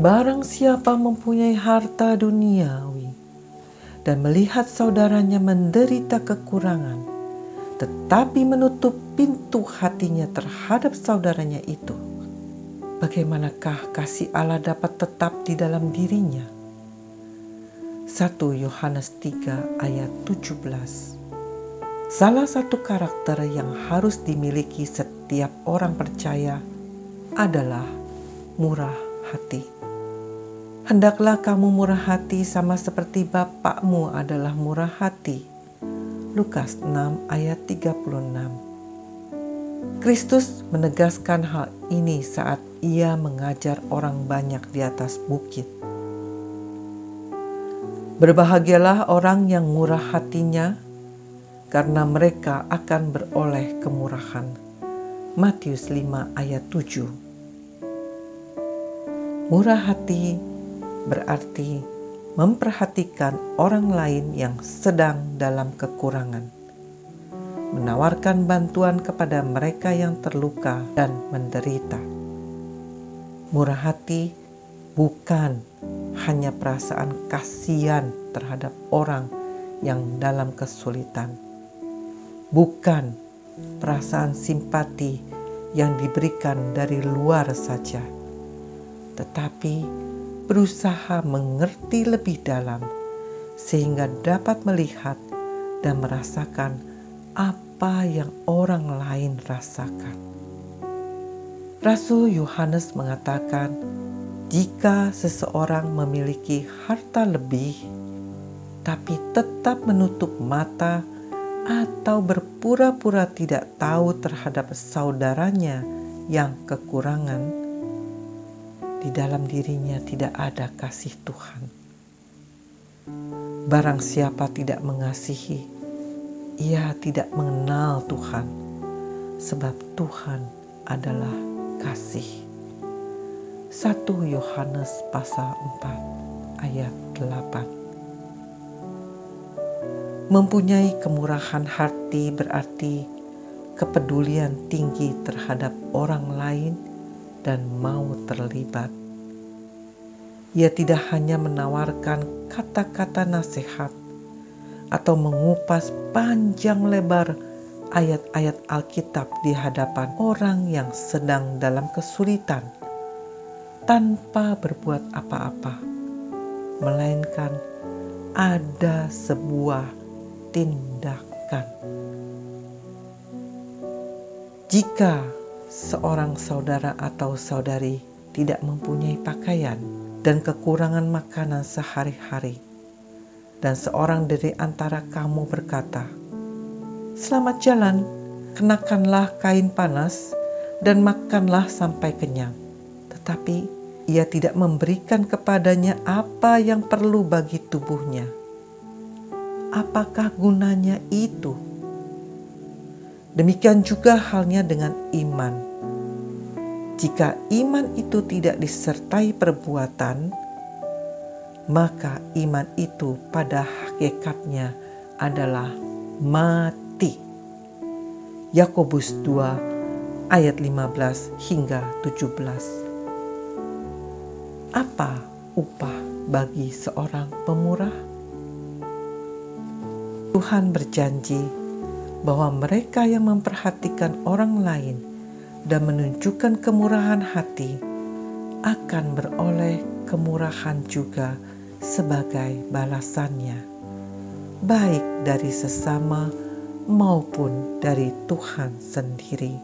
Barang siapa mempunyai harta duniawi dan melihat saudaranya menderita kekurangan, tetapi menutup pintu hatinya terhadap saudaranya itu, bagaimanakah kasih Allah dapat tetap di dalam dirinya? 1 Yohanes 3 ayat 17 Salah satu karakter yang harus dimiliki setiap orang percaya adalah murah hati. Hendaklah kamu murah hati sama seperti Bapakmu adalah murah hati. Lukas 6 ayat 36 Kristus menegaskan hal ini saat ia mengajar orang banyak di atas bukit. Berbahagialah orang yang murah hatinya, karena mereka akan beroleh kemurahan. Matius 5 ayat 7 Murah hati berarti memperhatikan orang lain yang sedang dalam kekurangan, menawarkan bantuan kepada mereka yang terluka dan menderita. Murah hati bukan hanya perasaan kasihan terhadap orang yang dalam kesulitan. Bukan perasaan simpati yang diberikan dari luar saja, tetapi berusaha mengerti lebih dalam sehingga dapat melihat dan merasakan apa yang orang lain rasakan. Rasul Yohanes mengatakan, "Jika seseorang memiliki harta lebih, tapi tetap menutup mata atau berpura-pura tidak tahu terhadap saudaranya yang kekurangan, di dalam dirinya tidak ada kasih Tuhan. Barang siapa tidak mengasihi, ia tidak mengenal Tuhan, sebab Tuhan adalah kasih. 1 Yohanes pasal 4 ayat 8 Mempunyai kemurahan hati berarti kepedulian tinggi terhadap orang lain dan mau terlibat. Ia tidak hanya menawarkan kata-kata nasihat atau mengupas panjang lebar ayat-ayat Alkitab di hadapan orang yang sedang dalam kesulitan tanpa berbuat apa-apa, melainkan ada sebuah tindakan. Jika seorang saudara atau saudari tidak mempunyai pakaian dan kekurangan makanan sehari-hari, dan seorang dari antara kamu berkata, "Selamat jalan, kenakanlah kain panas dan makanlah sampai kenyang." Tetapi ia tidak memberikan kepadanya apa yang perlu bagi tubuhnya apakah gunanya itu? Demikian juga halnya dengan iman. Jika iman itu tidak disertai perbuatan, maka iman itu pada hakikatnya adalah mati. Yakobus 2 ayat 15 hingga 17. Apa upah bagi seorang pemurah? Tuhan berjanji bahwa mereka yang memperhatikan orang lain dan menunjukkan kemurahan hati akan beroleh kemurahan juga sebagai balasannya, baik dari sesama maupun dari Tuhan sendiri.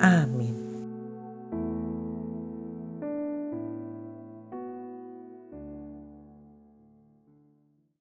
Amin.